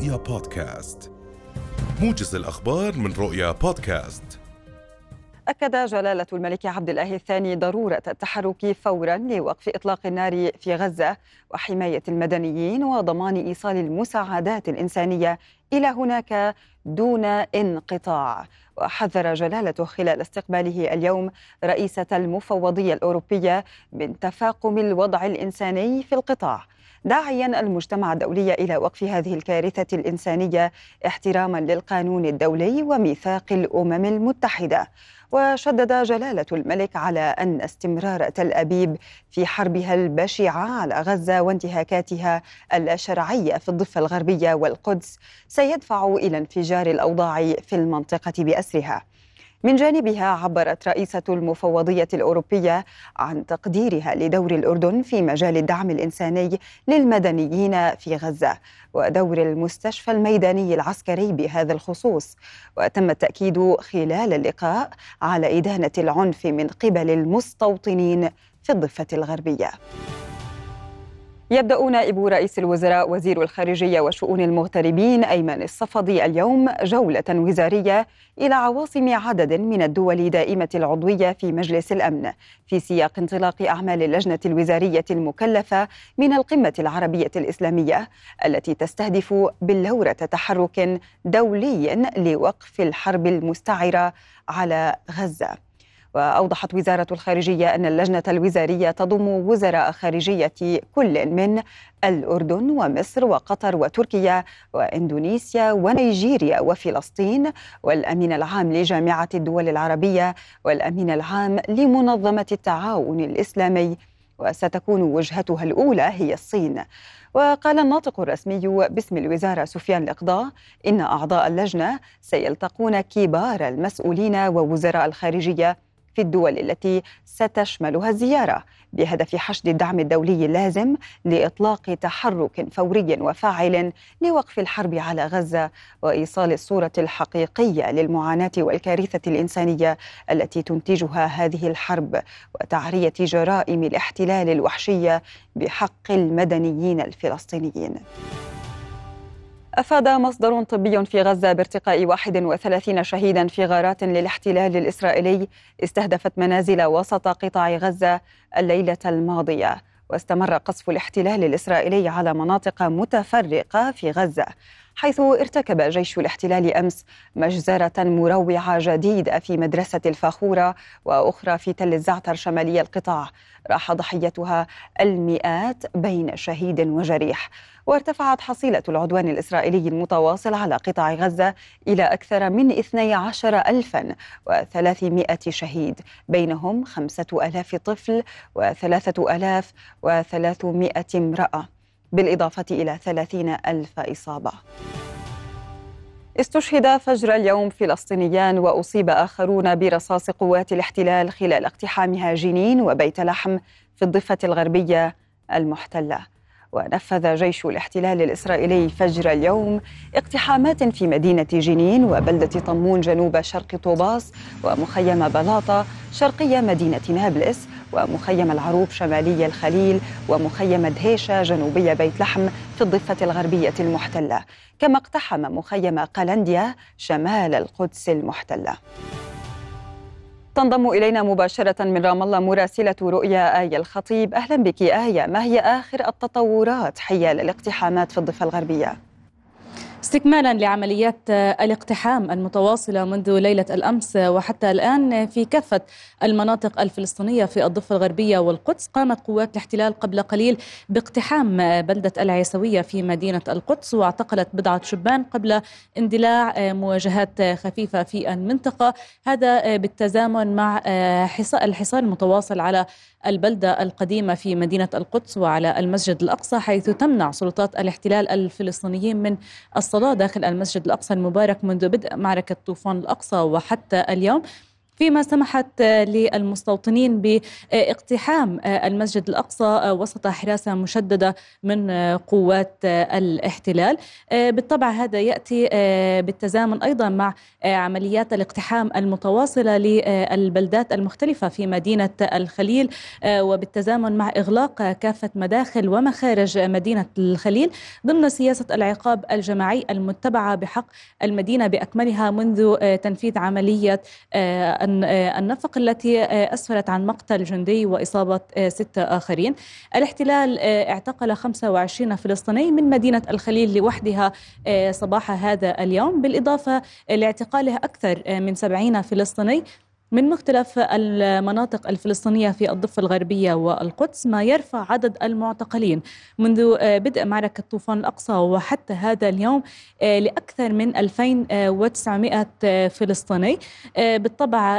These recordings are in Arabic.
رؤيا بودكاست. موجز الأخبار من رؤيا بودكاست. أكد جلالة الملك عبد الله الثاني ضرورة التحرك فورا لوقف إطلاق النار في غزة وحماية المدنيين وضمان إيصال المساعدات الإنسانية إلى هناك دون انقطاع. وحذر جلالته خلال استقباله اليوم رئيسة المفوضية الأوروبية من تفاقم الوضع الإنساني في القطاع. داعيا المجتمع الدولي إلى وقف هذه الكارثة الإنسانية احتراما للقانون الدولي وميثاق الأمم المتحدة. وشدد جلالة الملك على أن استمرار تل أبيب في حربها البشعة على غزة وانتهاكاتها الشرعية في الضفة الغربية والقدس سيدفع إلى انفجار الأوضاع في المنطقة بأسرها. من جانبها عبرت رئيسة المفوضية الأوروبية عن تقديرها لدور الأردن في مجال الدعم الإنساني للمدنيين في غزة ودور المستشفى الميداني العسكري بهذا الخصوص. وتم التأكيد خلال اللقاء إدانة إدانة العنف من قبل المستوطنين في الضفة الغربية. يبدأ نائب رئيس الوزراء وزير الخارجية وشؤون المغتربين أيمن الصفدي اليوم جولة وزارية إلى عواصم عدد من الدول دائمة العضوية في مجلس الأمن في سياق انطلاق أعمال اللجنة الوزارية المكلفة من القمة العربية الإسلامية التي تستهدف بلورة تحرك دولي لوقف الحرب المستعرة على غزة. وأوضحت وزارة الخارجية أن اللجنة الوزارية تضم وزراء خارجية كل من الأردن ومصر وقطر وتركيا وإندونيسيا ونيجيريا وفلسطين والأمين العام لجامعة الدول العربية والأمين العام لمنظمة التعاون الإسلامي. وستكون وجهتها الأولى هي الصين. وقال الناطق الرسمي باسم الوزارة سفيان الإقضاء إن أعضاء اللجنة سيلتقون كبار المسؤولين ووزراء الخارجية في الدول التي ستشملها الزياره بهدف حشد الدعم الدولي اللازم لإطلاق تحرك فوري وفاعل لوقف الحرب على غزة وإيصال الصورة الحقيقية للمعاناة والكارثة الإنسانية التي تنتجها هذه الحرب وتعرية جرائم الاحتلال الوحشية بحق المدنيين الفلسطينيين. أفاد مصدر طبي في غزة بارتقاء 31 شهيدا في غارات للاحتلال الإسرائيلي استهدفت منازل وسط قطاع غزة الليلة الماضية. واستمر قصف الاحتلال الإسرائيلي على مناطق متفرقة في غزة. حيث ارتكب جيش الاحتلال أمس مجزرة مروعة جديده في مدرسة الفاخورة وأخرى في تل الزعتر شمالي القطاع. راح ضحيتها المئات بين شهيد وجريح. وارتفعت حصيلة العدوان الإسرائيلي المتواصل على قطاع غزة إلى أكثر من 12 ألفا وثلاثمائة شهيد. بينهم خمسة ألاف طفل وثلاثة ألاف وثلاثمائة امرأة. بالإضافة إلى ثلاثين ألف إصابة. استشهد فجر اليوم فلسطينيان وأصيب آخرون برصاص قوات الاحتلال خلال اقتحامها جنين وبيت لحم في الضفة الغربية المحتلة. ونفذ جيش الاحتلال الإسرائيلي فجر اليوم اقتحامات في مدينة جنين وبلدة طمون جنوب شرق طوباس ومخيم بلاطة شرقية مدينة نابلس ومخيم العروب شمالي الخليل ومخيم دهيشة جنوبية بيت لحم في الضفة الغربية المحتلة. كما اقتحم مخيم قلنديا شمال القدس المحتلة. تنضم إلينا مباشرة من رام الله مراسلة رؤيا آية الخطيب. أهلا بك آية. ما هي آخر التطورات حيال الاقتحامات في الضفة الغربية؟ استكمالا لعمليات الاقتحام المتواصلة منذ ليلة الأمس وحتى الآن في كافة المناطق الفلسطينية في الضفة الغربية والقدس قامت قوات الاحتلال قبل قليل باقتحام بلدة العيسوية في مدينة القدس واعتقلت بضعة شبان قبل اندلاع مواجهات خفيفة في المنطقة. هذا بالتزامن مع الحصار المتواصل على البلدة القديمة في مدينة القدس وعلى المسجد الأقصى حيث تمنع سلطات الاحتلال الفلسطينيين من داخل المسجد الأقصى المبارك منذ بدء معركة طوفان الأقصى وحتى اليوم. فيما سمحت للمستوطنين باقتحام المسجد الأقصى وسط حراسة مشددة من قوات الاحتلال. بالطبع هذا يأتي بالتزامن أيضا مع عمليات الاقتحام المتواصلة للبلدات المختلفة في مدينة الخليل وبالتزامن مع إغلاق كافة مداخل ومخارج مدينة الخليل ضمن سياسة العقاب الجماعي المتبعة بحق المدينة بأكملها منذ تنفيذ عملية النفق التي أسفرت عن مقتل جندي وإصابة ستة آخرين. الاحتلال اعتقل 25 فلسطيني من مدينة الخليل لوحدها صباح هذا اليوم. بالإضافة لاعتقاله أكثر من 70 فلسطيني. من مختلف المناطق الفلسطينية في الضفة الغربية والقدس ما يرفع عدد المعتقلين منذ بدء معركة طوفان الأقصى وحتى هذا اليوم لأكثر من 2900 فلسطيني. بالطبع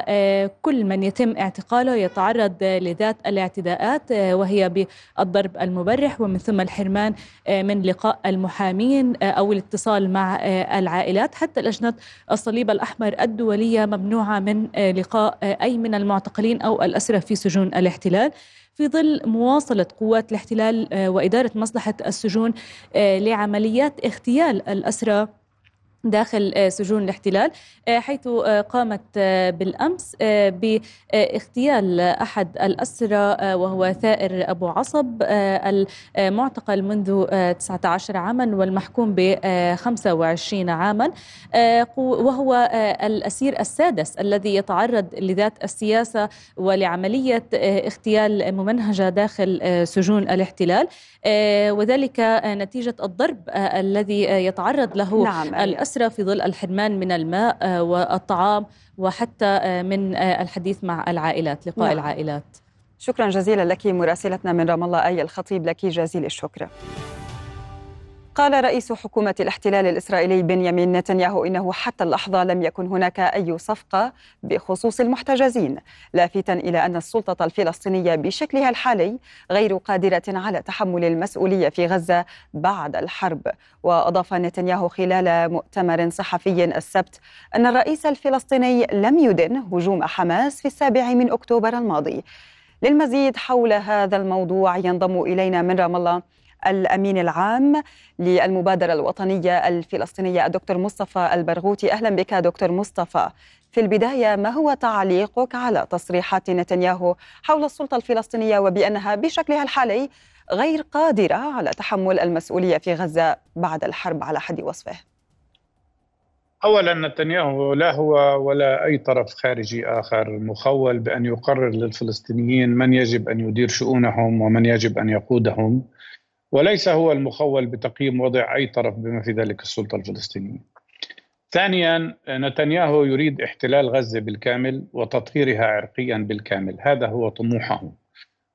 كل من يتم اعتقاله يتعرض لذات الاعتداءات وهي بالضرب المبرح ومن ثم الحرمان من لقاء المحامين أو الاتصال مع العائلات. حتى لجنة الصليب الأحمر الدولية ممنوعة من لقاء أي من المعتقلين أو الأسرى في سجون الاحتلال. في ظل مواصلة قوات الاحتلال وإدارة مصلحة السجون لعمليات اغتيال الأسرى داخل سجون الاحتلال حيث قامت بالأمس باغتيال أحد الأسرى وهو ثائر أبو عصب المعتقل منذ 19 عاما والمحكوم ب 25 عاما وهو الأسير السادس الذي يتعرض لذات السياسة ولعملية اغتيال ممنهجة داخل سجون الاحتلال وذلك نتيجة الضرب الذي يتعرض له نعم. الأسرى الأسرة في ظل الحرمان من الماء والطعام وحتى من الحديث مع العائلات لقاء نعم. العائلات شكرا جزيلا لك مراسلتنا من رام الله أي الخطيب لك جزيل الشكر قال رئيس حكومة الاحتلال الإسرائيلي بنيامين نتنياهو إنه حتى اللحظة لم يكن هناك أي صفقة بخصوص المحتجزين لافتا إلى أن السلطة الفلسطينية بشكلها الحالي غير قادرة على تحمل المسؤولية في غزة بعد الحرب. وأضاف نتنياهو خلال مؤتمر صحفي السبت أن الرئيس الفلسطيني لم يدن هجوم حماس في السابع من أكتوبر الماضي. للمزيد حول هذا الموضوع ينضم إلينا من رام الله الأمين العام للمبادرة الوطنية الفلسطينية الدكتور مصطفى البرغوثي أهلا بك دكتور مصطفى. في البداية ما هو تعليقك على تصريحات نتنياهو حول السلطة الفلسطينية وبأنها بشكلها الحالي غير قادرة على تحمل المسؤولية في غزة بعد الحرب على حد وصفه؟ اولا نتنياهو لا هو ولا أي طرف خارجي آخر مخول بأن يقرر للفلسطينيين من يجب أن يدير شؤونهم ومن يجب أن يقودهم. وليس هو المخول بتقييم وضع أي طرف بما في ذلك السلطة الفلسطينية. ثانيا نتنياهو يريد احتلال غزة بالكامل وتطهيرها عرقيا بالكامل، هذا هو طموحه.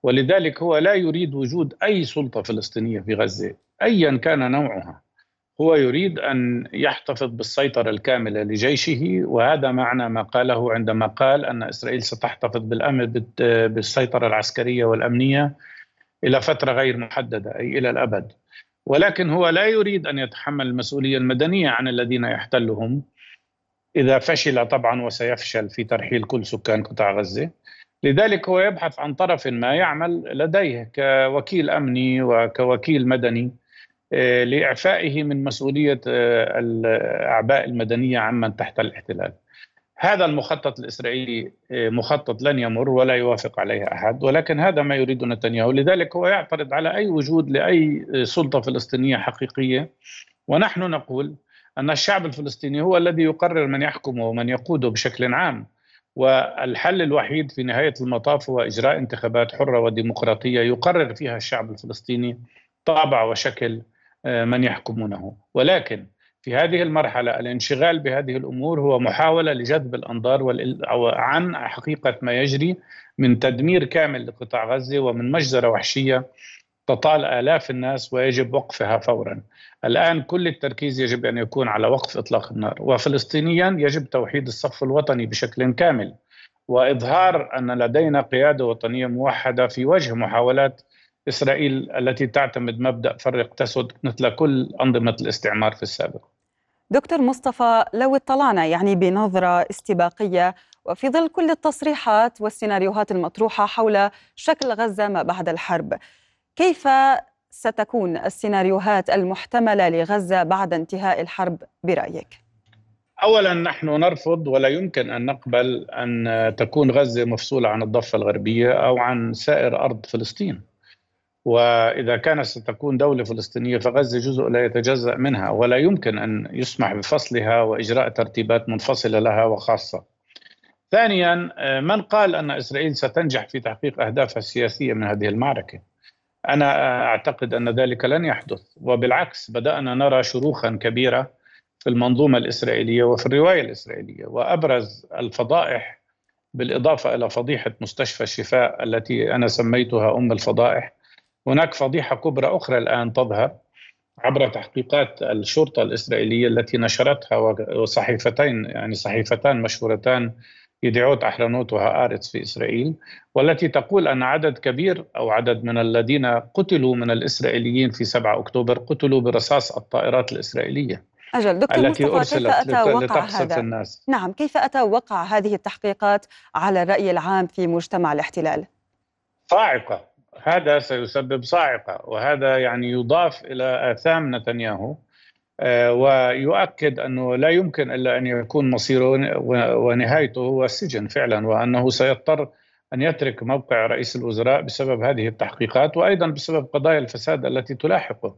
ولذلك هو لا يريد وجود أي سلطة فلسطينية في غزة ايا كان نوعها. هو يريد أن يحتفظ بالسيطرة الكاملة لجيشه وهذا معنى ما قاله عندما قال أن إسرائيل ستحتفظ بالأمن بالسيطرة العسكرية والأمنية إلى فترة غير محددة أي إلى الأبد. ولكن هو لا يريد أن يتحمل المسؤولية المدنية عن الذين يحتلهم. إذا فشل طبعا وسيفشل في ترحيل كل سكان قطاع غزة. لذلك هو يبحث عن طرف ما يعمل لديه كوكيل أمني وكوكيل مدني آه، لإعفائه من مسؤولية آه، الأعباء المدنية عمن تحت الاحتلال. هذا المخطط الإسرائيلي آه، مخطط لن يمر ولا يوافق عليه أحد ولكن هذا ما يريد نتنياهو. لذلك هو يعترض على أي وجود لأي سلطة فلسطينية حقيقية. ونحن نقول أن الشعب الفلسطيني هو الذي يقرر من يحكمه ومن يقوده بشكل عام. والحل الوحيد في نهاية المطاف هو إجراء انتخابات حرة وديمقراطية يقرر فيها الشعب الفلسطيني طابع وشكل آه، من يحكمونه. ولكن في هذه المرحلة الانشغال بهذه الأمور هو محاولة لجذب الأنظار عن حقيقة ما يجري من تدمير كامل لقطاع غزة ومن مجزرة وحشية تطال آلاف الناس ويجب وقفها فورا. الآن كل التركيز يجب أن يكون على وقف إطلاق النار وفلسطينيا يجب توحيد الصف الوطني بشكل كامل وإظهار أن لدينا قيادة وطنية موحدة في وجه محاولات إسرائيل التي تعتمد مبدأ فرق تسد مثل كل أنظمة الاستعمار في السابق. دكتور مصطفى لو اطلعنا يعني بنظرة استباقية وفي ظل كل التصريحات والسيناريوهات المطروحة حول شكل غزة ما بعد الحرب كيف ستكون السيناريوهات المحتملة لغزة بعد انتهاء الحرب برأيك؟ اولا نحن نرفض ولا يمكن أن نقبل أن تكون غزة مفصولة عن الضفة الغربية أو عن سائر أرض فلسطين. وإذا كانت ستكون دولة فلسطينية فغزة جزء لا يتجزأ منها ولا يمكن أن يسمح بفصلها وإجراء ترتيبات منفصلة لها وخاصة. ثانيا من قال أن إسرائيل ستنجح في تحقيق أهدافها السياسية من هذه المعركة؟ أنا أعتقد أن ذلك لن يحدث وبالعكس بدأنا نرى شروخا كبيرة في المنظومة الإسرائيلية وفي الرواية الإسرائيلية وأبرز الفضائح بالإضافة إلى فضيحة مستشفى الشفاء التي أنا سميتها أم الفضائح هناك فضيحة كبرى أخرى الآن تظهر عبر تحقيقات الشرطة الإسرائيلية التي نشرتها وصحيفتين يعني صحيفتان مشهورتان يدعوت أحرنوت وهآرتس في إسرائيل والتي تقول أن عدد كبير أو عدد من الذين قتلوا من الإسرائيليين في 7 أكتوبر قتلوا برصاص الطائرات الإسرائيلية أجل دكتور التي مصطفى كيف أتى وقع هذا؟ الناس. نعم كيف أتى وقع هذه التحقيقات على الرأي العام في مجتمع الاحتلال؟ صاعقة هذا سيسبب صاعقة وهذا يعني يضاف إلى آثام نتنياهو آه، ويؤكد أنه لا يمكن إلا أن يكون مصيره ونهايته هو السجن فعلا وأنه سيضطر أن يترك موقع رئيس الوزراء بسبب هذه التحقيقات وأيضا بسبب قضايا الفساد التي تلاحقه.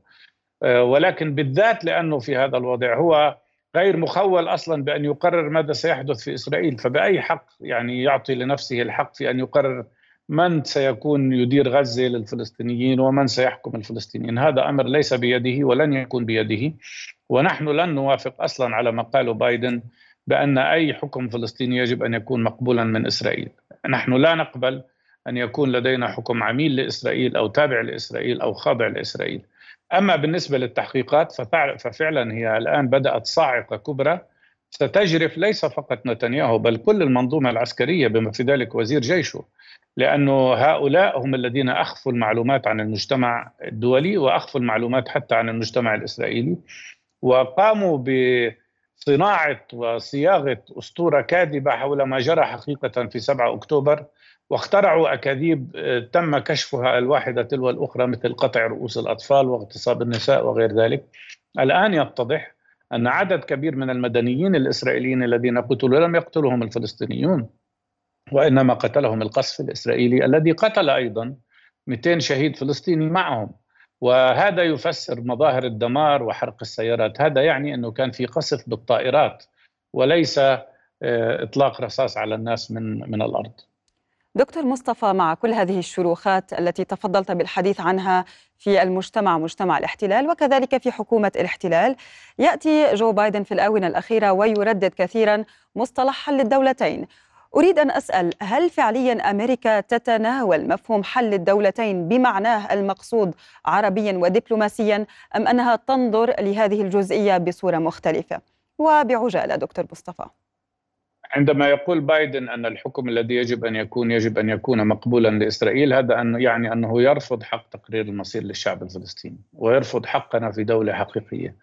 آه، ولكن بالذات لأنه في هذا الوضع هو غير مخول أصلا بأن يقرر ماذا سيحدث في إسرائيل فبأي حق يعني يعطي لنفسه الحق في أن يقرر من سيكون يدير غزة للفلسطينيين ومن سيحكم الفلسطينيين؟ هذا أمر ليس بيده ولن يكون بيده. ونحن لن نوافق أصلا على ما قاله بايدن بأن أي حكم فلسطيني يجب أن يكون مقبولا من إسرائيل. نحن لا نقبل أن يكون لدينا حكم عميل لإسرائيل أو تابع لإسرائيل أو خاضع لإسرائيل. أما بالنسبة للتحقيقات ففعلا هي الآن بدأت صاعقة كبرى. ستجرف ليس فقط نتنياهو بل كل المنظومة العسكرية بما في ذلك وزير جيشه. لأنه هؤلاء هم الذين أخفوا المعلومات عن المجتمع الدولي وأخفوا المعلومات حتى عن المجتمع الإسرائيلي وقاموا بصناعة وصياغة أسطورة كاذبة حول ما جرى حقيقة في 7 أكتوبر واخترعوا أكاذيب آه، تم كشفها الواحدة تلو الأخرى مثل قطع رؤوس الأطفال واغتصاب النساء وغير ذلك. الآن يتضح أن عدد كبير من المدنيين الإسرائيليين الذين قتلوا لم يقتلهم الفلسطينيون وإنما قتلهم القصف الإسرائيلي الذي قتل أيضا 200 شهيد فلسطيني معهم. وهذا يفسر مظاهر الدمار وحرق السيارات. هذا يعني أنه كان في قصف بالطائرات وليس آه، إطلاق رصاص على الناس من من الأرض. دكتور مصطفى مع كل هذه الشروخات التي تفضلت بالحديث عنها في المجتمع مجتمع الاحتلال وكذلك في حكومة الاحتلال يأتي جو بايدن في الآونة الأخيرة ويردد كثيرا مصطلح حل الدولتين أريد أن أسأل هل فعليا أمريكا تتناول مفهوم حل الدولتين بمعناه المقصود عربيا ودبلوماسيا أم أنها تنظر لهذه الجزئية بصورة مختلفة؟ وبعجالة دكتور مصطفى عندما يقول بايدن أن الحكم الذي يجب أن يكون يجب أن يكون مقبولا لإسرائيل هذا أن يعني أنه يرفض حق تقرير المصير للشعب الفلسطيني ويرفض حقنا في دولة حقيقية.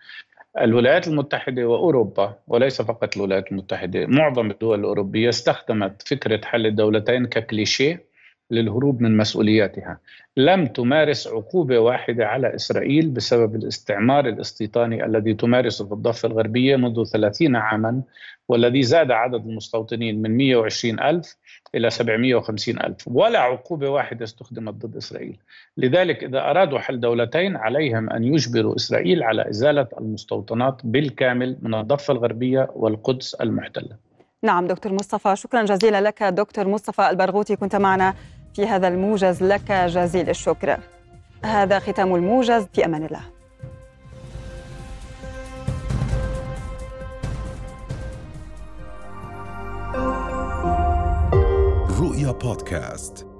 الولايات المتحدة وأوروبا وليس فقط الولايات المتحدة معظم الدول الأوروبية استخدمت فكرة حل الدولتين ككليشيه. للهروب من مسؤولياتها. لم تمارس عقوبة واحدة على إسرائيل بسبب الاستعمار الاستيطاني الذي تمارسه في الضفة الغربية منذ 30 عاما والذي زاد عدد المستوطنين من 120 ألف إلى 750 ألف. ولا عقوبة واحدة استخدمت ضد إسرائيل. لذلك إذا أرادوا حل دولتين عليهم أن يجبروا إسرائيل على إزالة المستوطنات بالكامل من الضفة الغربية والقدس المحتلة. نعم دكتور مصطفى شكرا جزيلا لك. دكتور مصطفى البرغوثي كنت معنا في هذا الموجز لك جزيل الشكر. هذا ختام الموجز في أمان الله. رؤيا بودكاست.